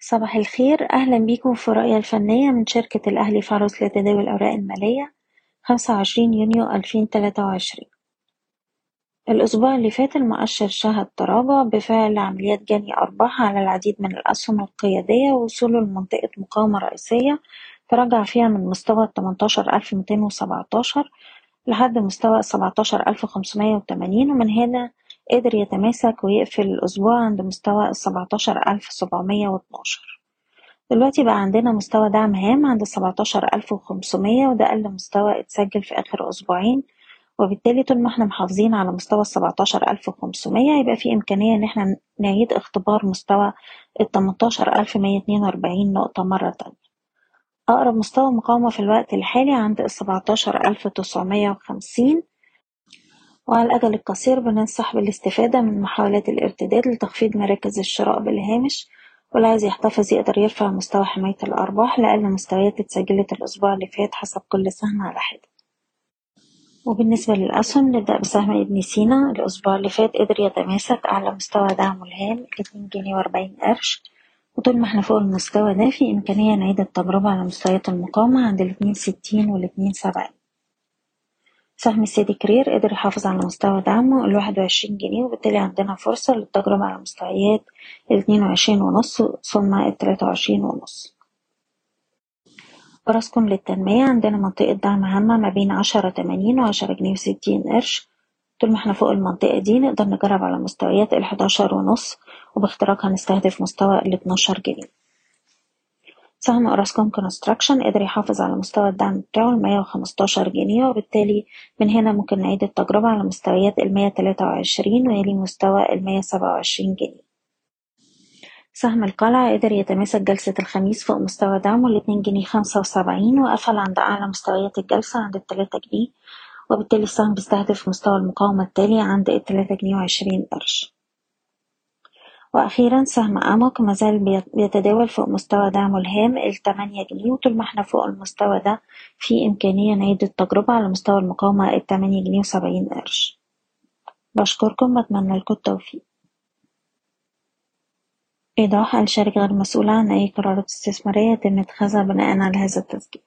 صباح الخير. أهلا بيكم في رؤية الفنية من شركة الأهلي عروض لتداول الأوراق المالية خمسة وعشرين يونيو ألفين تلاتة وعشرين. الأسبوع اللي فات المؤشر شهد تراجع بفعل عمليات جني أرباح على العديد من الأسهم القيادية ووصوله لمنطقة مقاومة رئيسية تراجع فيها من مستوى تمنتاشر ألف ميتين وسبعتاشر لحد مستوى سبعتاشر ألف خمسمية وتمانين ومن هنا قدر يتماسك ويقفل الأسبوع عند مستوى السبعتاشر ألف سبعمية واتناشر. دلوقتي بقى عندنا مستوى دعم هام عند السبعتاشر ألف وخمسمية وده أقل مستوى اتسجل في آخر أسبوعين وبالتالي طول ما إحنا محافظين على مستوى السبعتاشر ألف وخمسمية يبقى في إمكانية إن إحنا نعيد اختبار مستوى التمنتاشر ألف مية اتنين وأربعين نقطة مرة تانية. أقرب مستوى مقاومة في الوقت الحالي عند السبعتاشر ألف تسعمية وخمسين وعلى الأجل القصير بننصح بالاستفادة من محاولات الارتداد لتخفيض مراكز الشراء بالهامش واللي عايز يحتفظ يقدر يرفع مستوى حماية الأرباح لأقل مستويات اتسجلت الأسبوع اللي فات حسب كل سهم على حدة. وبالنسبة للأسهم نبدأ بسهم ابن سينا. الأسبوع اللي فات قدر يتماسك أعلى مستوى دعمه الهام اتنين جنيه وأربعين قرش. وطول ما إحنا فوق المستوى ده في إمكانية نعيد التجربة على مستويات المقاومة عند الاتنين ستين والاتنين سبعين. سهم سيدي كرير قدر يحافظ على مستوى دعمه الواحد وعشرين جنيه وبالتالي عندنا فرصة للتجربة على مستويات الاتنين وعشرين ونص ثم التلاتة وعشرين ونص. براسكم للتنمية عندنا منطقة دعم هامة ما بين عشرة تمانين وعشرة جنيه وستين قرش. طول ما إحنا فوق المنطقة دي نقدر نجرب على مستويات الحداشر ونص وباختراقها نستهدف مستوى الاتناشر جنيه. سهم أوراسكوم كونستراكشن قدر يحافظ على مستوى الدعم بتاعه المية وخمستاشر جنيه وبالتالي من هنا ممكن نعيد التجربة على مستويات المية تلاتة وعشرين ويلي مستوى المية سبعة وعشرين جنيه. سهم القلعة قدر يتماسك جلسة الخميس فوق مستوى دعمه الاتنين جنيه خمسة وسبعين وقفل عند أعلى مستويات الجلسة عند التلاتة جنيه وبالتالي السهم بيستهدف مستوى المقاومة التالي عند التلاتة جنيه وعشرين قرش. وأخيرا سهم أموك مازال بيتداول فوق مستوى دعمه الهام. التمانية جنيه وطول ما إحنا فوق المستوى ده في إمكانية نعيد التجربة على مستوى المقاومة. التمانية جنيه وسبعين قرش. بشكركم بتمنى لكم التوفيق. إيضاح الشركة غير مسؤولة عن أي قرارات استثمارية يتم اتخاذها بناء على هذا التسجيل.